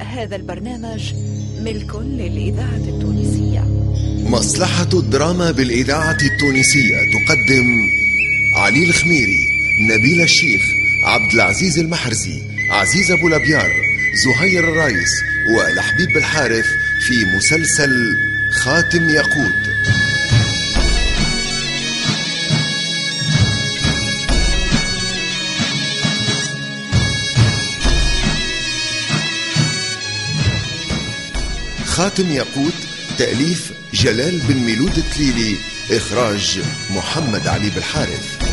هذا البرنامج ملك للإذاعة التونسية. مصلحة الدراما بالإذاعة التونسية تقدم علي الخميري نبيل الشيخ عبد العزيز المحرزي عزيز أبو لبيار زهير الرايس ولحبيب الحارث في مسلسل خاتم ياقوت. خاتم ياقوت تأليف جلال بن ميلود التليلي إخراج محمد علي بالحارث.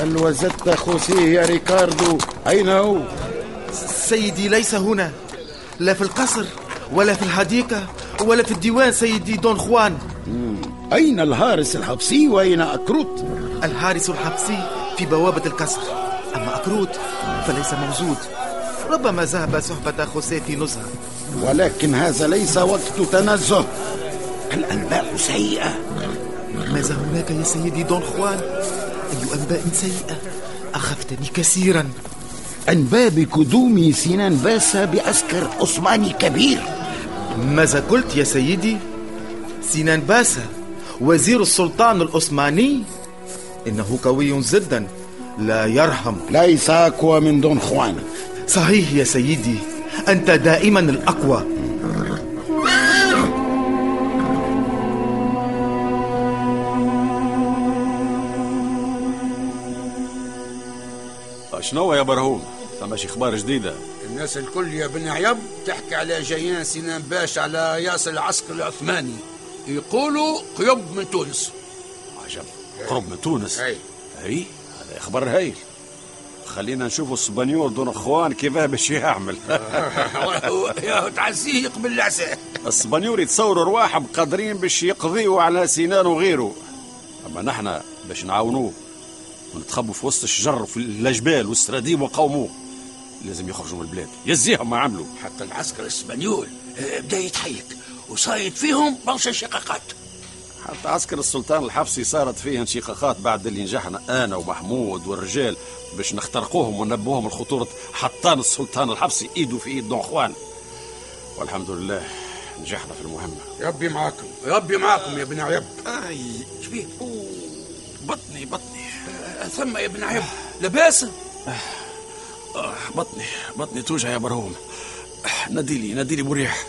هل وجدت خوسيه يا ريكاردو؟ أين هو؟ سيدي ليس هنا. لا في القصر ولا في الحديقة. ولا في الديوان سيدي دون خوان. أين الهارس الحبسي وأين أكروت؟ الحارس الحبسي في بوابة القصر. أما أكروت فليس موجود. ربما ذهب صحبة خوسيه في نزهة. ولكن هذا ليس وقت تنزه. الأنباء سيئة. ماذا هناك يا سيدي دون خوان؟ أي أنباء سيئة؟ أخفتني كثيرا. أنباء بقدوم سنان باسا بعسكر عثماني كبير. ماذا قلت يا سيدي؟ سنان باسا وزير السلطان العثماني إنه قوي جدا لا يرحم. ليس أقوى من دون خوان صحيح يا سيدي أنت دائما الأقوى. شنو يا برهوم؟ ثم شي أخبار جديدة. الناس الكل يا بن عيب تحكي على جيان سنان باش على ياس العسكر العثماني. يقولوا قيب من تونس. عجب. قرب من تونس؟ اي اي هذا خبر هايل. خلينا نشوفوا السبانيول دون إخوان كيفاه باش يعمل. يا تعزيه يقبل العساء السبانيول يتصوروا رواحهم قادرين باش يقضيوا على سنان وغيره. أما نحن باش نعاونوه ونتخبوا في وسط الشجر وفي الجبال والسراديب وقوموه. لازم يخرجوا من البلاد. يزيهم ما عملوا. حتى العسكر الاسبانيول آه، بدا يتحيك. وصايد فيهم برشا شقاقات. حتى عسكر السلطان الحبسي صارت فيه انشقاقات بعد اللي نجحنا أنا ومحمود والرجال باش نخترقوهم وننبهوهم لخطوره حطان السلطان الحبسي إيده في إيد دون خوان. والحمد لله نجحنا في المهمة. ربي معاكم ربي معاكم يا بن عيب. أي شبيه بطني بطني. آه، ثم يا بن عيب. لباس آه، بطني بطني توجع يا برهوم. ناديلي ناديلي مريح.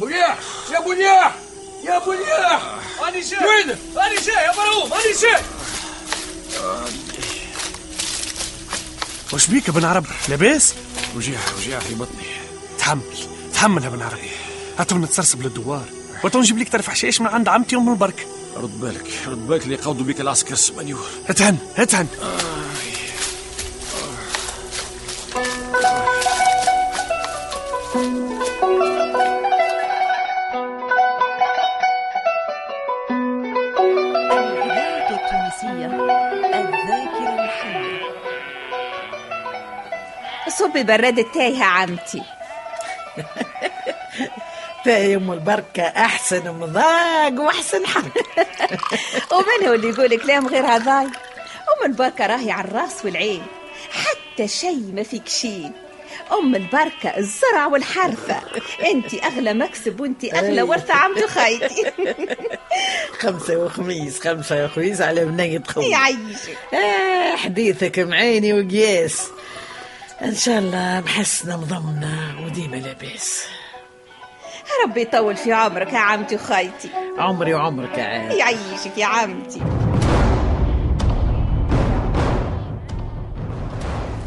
بنياح يا بنياح يا بنياح أنا جاي وينك؟ أنا جاي يا مرهوم أنا جاي وش بيك يا بن عرب؟ لاباس؟ وجيع وجيع في بطني. تحمل تحمل يا بن عرب. هاتوا نتسرسب للدوار. وتو نجيب لك طرف حشيش من عند عمتي ام البركه رد بالك رد بالك اللي يقودوا بك العسكر السبانيول. اتهن اتهن. الإذاعة براد التايهة عمتي. تا أم البركة أحسن مضاق وأحسن حق ومن هو اللي يقول كلام غير هذاي؟ أم البركة راهي على الرأس والعين حتى شيء ما فيك شيء أم البركة الزرع والحرثة أنت أغلى مكسب وأنت أغلى ورثة عمتي خيتي خمسة وخميس خمسة وخميس على بنية خوي يعيشك آه حديثك معيني وقياس. إن شاء الله محسنة مضمنة وديما لاباس. ربي يطول في عمرك يا عمتي وخيتي عمري وعمرك عاد يعيشك يا عمتي.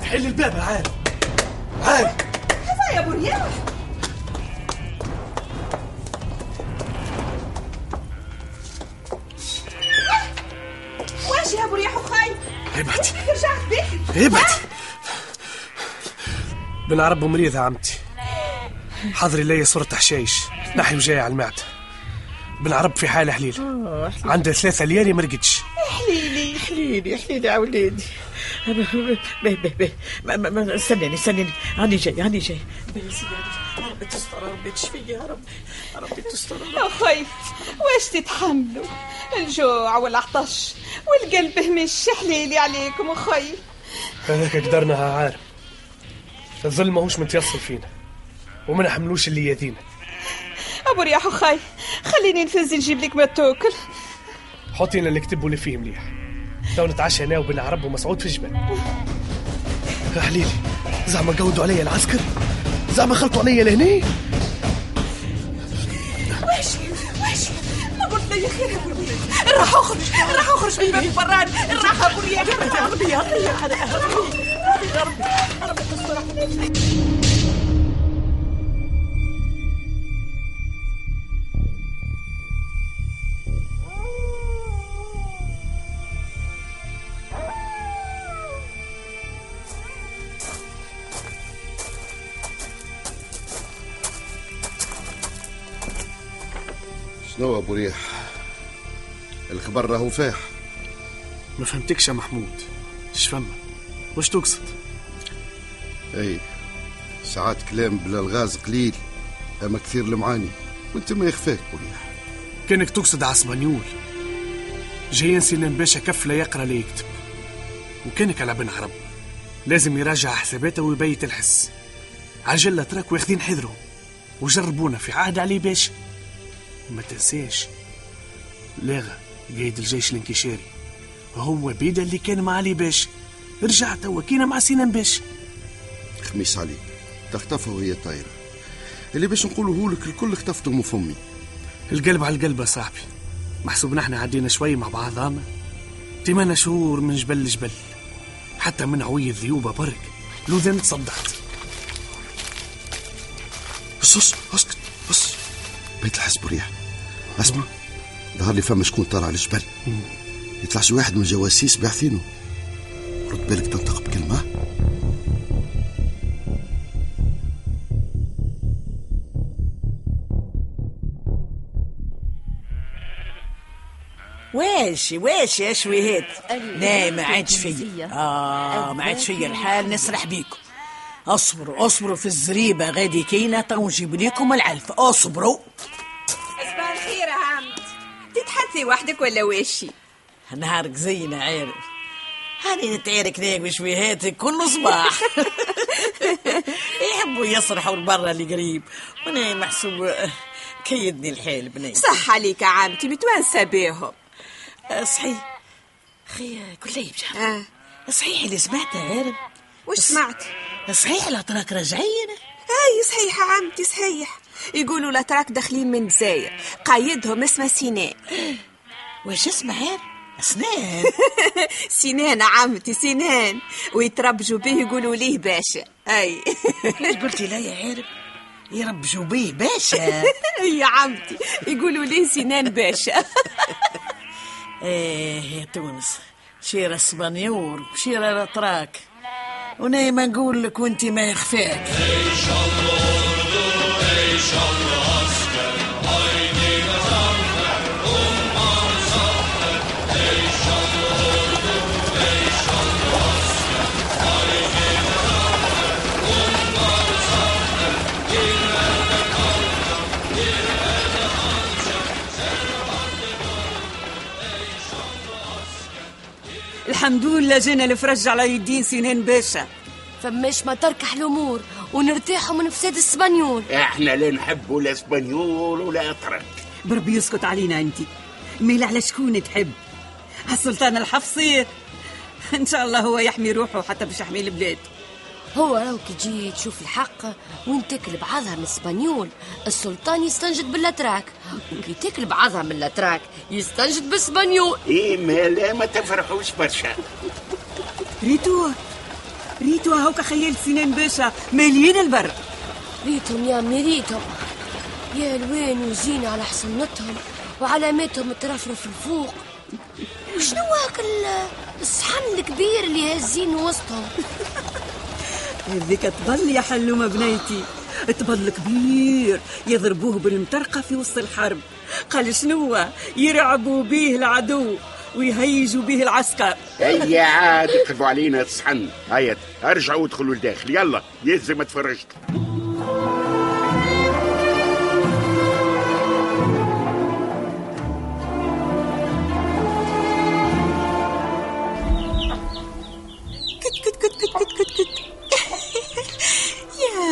حل الباب عال عال هذا يا ابو رياح واش يا ابو رياح وخي ابعد رجعت بك ابعد بن عرب مريض يا عمتي. حضري لي صورة حشيش نحي وجاي على المعدة. بن عرب في حالة حليل عنده ثلاثة ليالي ما رقدش. حليلي حليلي حليلي يا وليدي. به به به. ما- ما- ما- استناني استناني هاني جاي هاني جاي. به يا سيدي،. ربي تستر ربي تشفي يا ربي ربي تستر. أخي واش تتحملوا الجوع والعطش والقلب مش حليلي عليكم أخي هذاك قدرنا عارم الظلم ماهوش متيصل فينا وما نحملوش اللي يدينا. أبو رياح أخي خليني نفز نجيب لك ما تاكل حطي لنا الكتب واللي فيه مليح تو نتعشى أنا وبن عرب ومسعود في الجبل يا حليلي زعما قودوا عليا العسكر. زعما خلطوا عليا لهني واش واش ما قلت لي خير ابو راح أخرج راح أخرج من باب البراد راح أبو رياح. يا ربي يا ربي يا ربي شنو أبو ريح؟ الخبر راهو فاح. ما فهمتكش يا محمود. إيش فما؟ واش تقصد؟ أي ساعات كلام بلا الغاز قليل أما كثير المعاني وأنت ما يخفاك ريح كأنك تقصد عسبانيول جايين سنان باشا كف لا يقرأ لا يكتب. وكأنك على بن عرب. لازم يراجع حساباته ويبيت الحس. عجلة تراك واخدين حذرهم وجربونا في عهد علي باشا. ما تنساش. لاغا قايد الجيش الانكشاري. هو بيدا اللي كان مع علي باشا. رجع توا كينا مع سنان باشا. خميس عليك تخطفها وهي طايرة اللي باش نقوله لك الكل اختفته من فمي. القلب على القلب يا صاحبي. محسوبنا إحنا عدينا شوي مع بعضنا تمانا شهور من جبل لجبل. حتى من عوي الذيوبة برك. لوذن تصدعت بس بس اسكت بس. بيت الحس بريح اسمع ظهر لي فما شكون طالع على الجبل يطلع شي واحد من الجواسيس باعثينه رد بالك تنطق. واش واش يا شويهات؟ الولاية لا ما عادش فيا. آه ما عادش فيا. الحال نسرح بيكم أصبروا أصبروا في الزريبة غادي كاينة. تو نجيب لكم العلف. أصبروا. صباح الخير يا عمد تتحدثي وحدك ولا واشي نهارك زينا عارف هاني نتعارك ليك بشويهاتك كل صباح. يحبوا يصرحوا لبرا اللي قريب. وأنا محسوب. كيدني الحال بني صح عليك يا عمتي متوانسة بيهم. آه، صحيح. خي كليب آه. صحيح اللي سمعته عارف وش سمعت؟ صحيح الاتراك راجعين آي صحيح عمتي صحيح. يقولوا الاتراك داخلين من جزاير قايدهم اسمه سنان واش اسمه اسنان سنان. يا عمتي سنان. ويتربجوا به يقولوا ليه باشا. آي. ليش قلتي لا يا عارف يربجوا بيه باشا. يا عمتي يقولوا ليه سنان باشا. إيه يا تونس شيرة اسبانيول وشيرة الاتراك ونايما نقول لك وانت ما يخفاك الحمد لله جانا الفرج على يدين سنان باشا فماش ما تركح الأمور ونرتاحوا من فساد السبانيول. إحنا لا نحبوا لا اسبانيول ولا اتراك بربي يسكت علينا انت. ميل على شكون تحب؟ السلطان الحفصي. إن شاء الله هو يحمي روحه حتى باش يحمي البلاد. هو راهو كي تجي تشوف الحق وين تاكل بعضها من السبانيول السلطان يستنجد بالاتراك وكي تاكل بعضها من الاتراك يستنجد بالسبانيول إيه ما لا ما تفرحوش برشا. ريتو ريتو هاوكا خيال سنان باشا ماليين البر. ريتهم يا امي ريتهم. يا الوين وزينة على حصنتهم وعلاماتهم ترفرف الفوق. وشنو هاك ال- الصحن الكبير اللي هازين وسطهم؟ هذيك تبل يا حلومة بنيتي. تبل كبير يضربوه بالمطرقة في وسط الحرب. قال شنو يرعبوا به العدو ويهيجوا به العسكر. هيا عاد يقلبوا علينا الصحن هيا أرجعوا ادخلوا لداخل يلا يلزم تفرجت.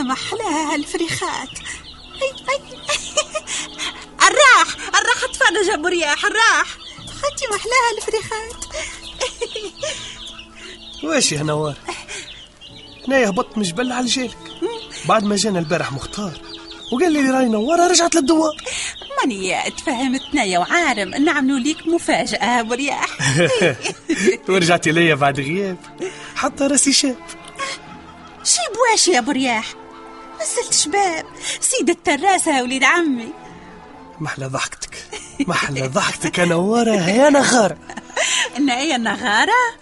يا محلاها هالفريخات. الراح الراح أتفرج أبو رياح الراح. ختي محلاها الفريخات واش يا نوار؟ أنا هبطت من جبل على جالك بعد ما جانا البارح مختار وقال لي رأي نوارة رجعت للدوار. ماني تفهمتنا وعارم. نعملوا ليك مفاجأة برياح ورجعتي ليا بعد غياب. حتى راسي شاب شي بواش يا برياح نزلت شباب. سيد التراسة يا وليد عمي. محلى ضحكتك. محلى ضحكتك. يا نوارة يا نغارة أنا يا نغارة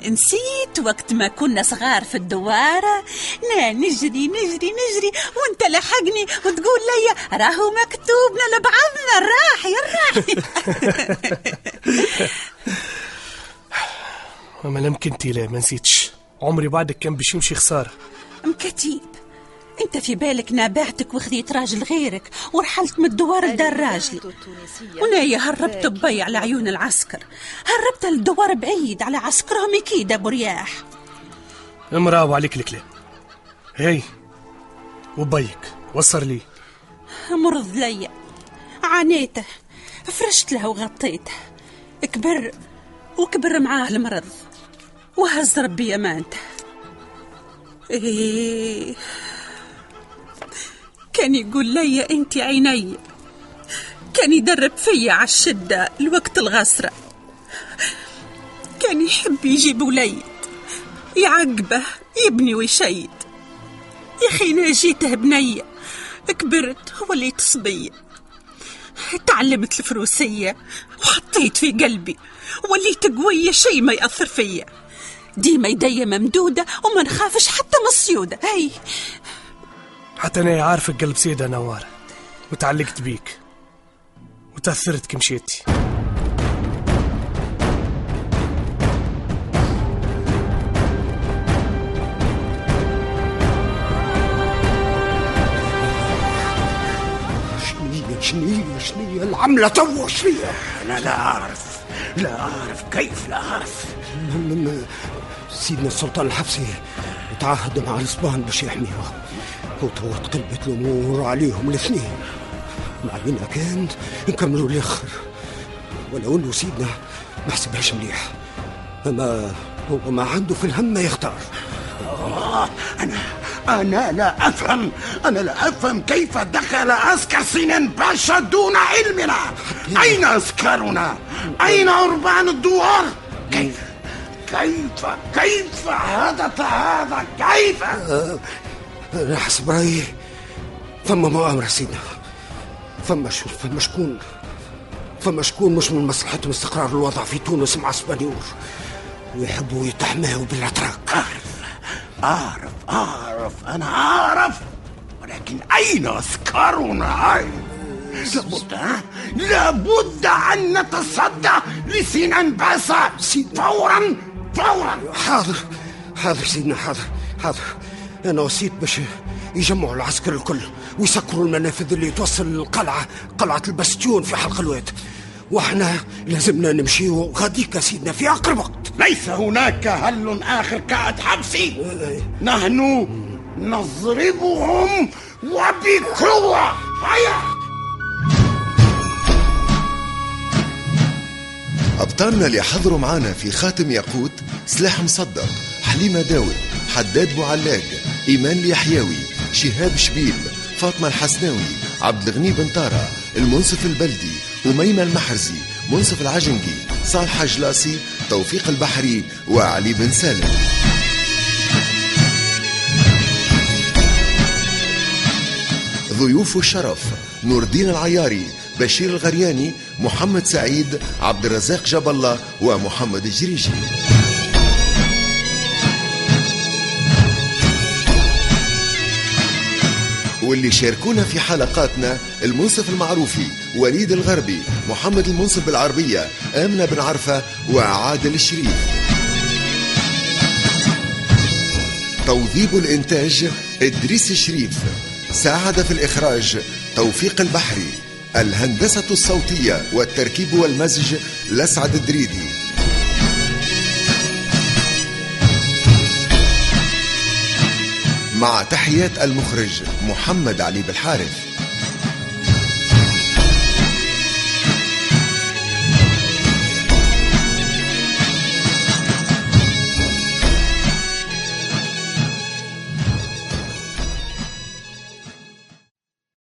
نسيت وقت ما كنا صغار في الدوارة نا نجري نجري نجري. وانت لحقني وتقول لي راهو مكتوب لبعضنا الراح يا الراح وما لم كنتي لا ما نسيتش. عمري بعدك كان باش يمشي خسارة. مكتيب. انت في بالك نابعتك وخذيت راجل غيرك ورحلت من الدوار لدار راجلي ونايا هربت بي على عيون العسكر. هربت للدوار بعيد على عسكرهم أكيد ابو رياح امرأة وعليك الكلام. هاي وبيك وصر لي. مرض ليا. عانيته فرشت له وغطيته. كبر وكبر معاه المرض. وهز ربي أمانته. إيه. كان يقول لي انت عيني. كان يدرب فيا على الشدة الوقت الغسرة. كان يحب يجيب وليد. يعقبه يبني ويشيد. يا أخي أنا جيته بنية كبرت وليت صبية. تعلمت الفروسية وحطيت في قلبي. وليت قوية شي ما يأثر فيا. ديما يدي ممدودة وما نخافش حتى من الصيودة. هاي حتى أنا عارفك قلب سيدة نوار. وتعلقت بيك. وتأثرت كمشيتي. شنية شنية شنية العملة تو شنية. أنا لا أعرف لا أعرف كيف لا أعرف؟ سيدنا السلطان الحفصي تعهد مع الإسبان باش يحميها وتو تقلبت الأمور عليهم الاثنين. ما علينا كان نكملوا الآخر ولو إنه سيدنا ما حسبهاش مليح. أما هو ما عنده في الهم ما يختار. آه أنا أنا لا أفهم أنا لا أفهم كيف دخل عسكر سنان باشا دون علمنا. أين عسكرنا أين أربان الدوار؟ كيف؟ كيف؟ كيف حدث هذا؟ كيف؟ أنا حسب رأيي فما مؤامرة سيدنا. فما ش... فما شكون. فما شكون مش من مصلحتهم استقرار الوضع في تونس مع اسبانيور ويحبوا يتحماوا بالأتراك. أعرف أعرف أعرف أنا أعرف. ولكن أين عسكرنا أين؟ لابد لابد أن نتصدى لسنان باسا. فورا فورا. حاضر حاضر سيدنا حاضر حاضر. أنا وصيت باش يجمعوا العسكر الكل ويسكروا المنافذ اللي توصل للقلعة قلعة البستيون في حلق الواد وإحنا لازمنا نمشيو غاديك سيدنا في أقرب وقت. ليس هناك هل آخر كعد حبسي. نحن نضربهم وبقوة. هيا. أبطالنا اللي حضروا معانا في خاتم ياقوت سلاح مصدق حليمة داود حداد بوعلاق إيمان اليحيوي شهاب شبيل فاطمة الحسناوي عبد الغني بن طارة المنصف البلدي أميمة المحرزي منصف العجنقي صالحة جلاسي توفيق البحري وعلي بن سالم. ضيوف الشرف نور الدين العياري بشير الغرياني محمد سعيد عبد الرزاق الله ومحمد الجريجي. واللي شاركونا في حلقاتنا المنصف المعروفي وليد الغربي محمد المنصف بالعربية آمنة بن عرفة وعادل الشريف. توظيب الإنتاج إدريس الشريف. ساعد في الإخراج توفيق البحري. الهندسة الصوتية والتركيب والمزج لسعد الدريدي. مع تحيات المخرج محمد علي بالحارث.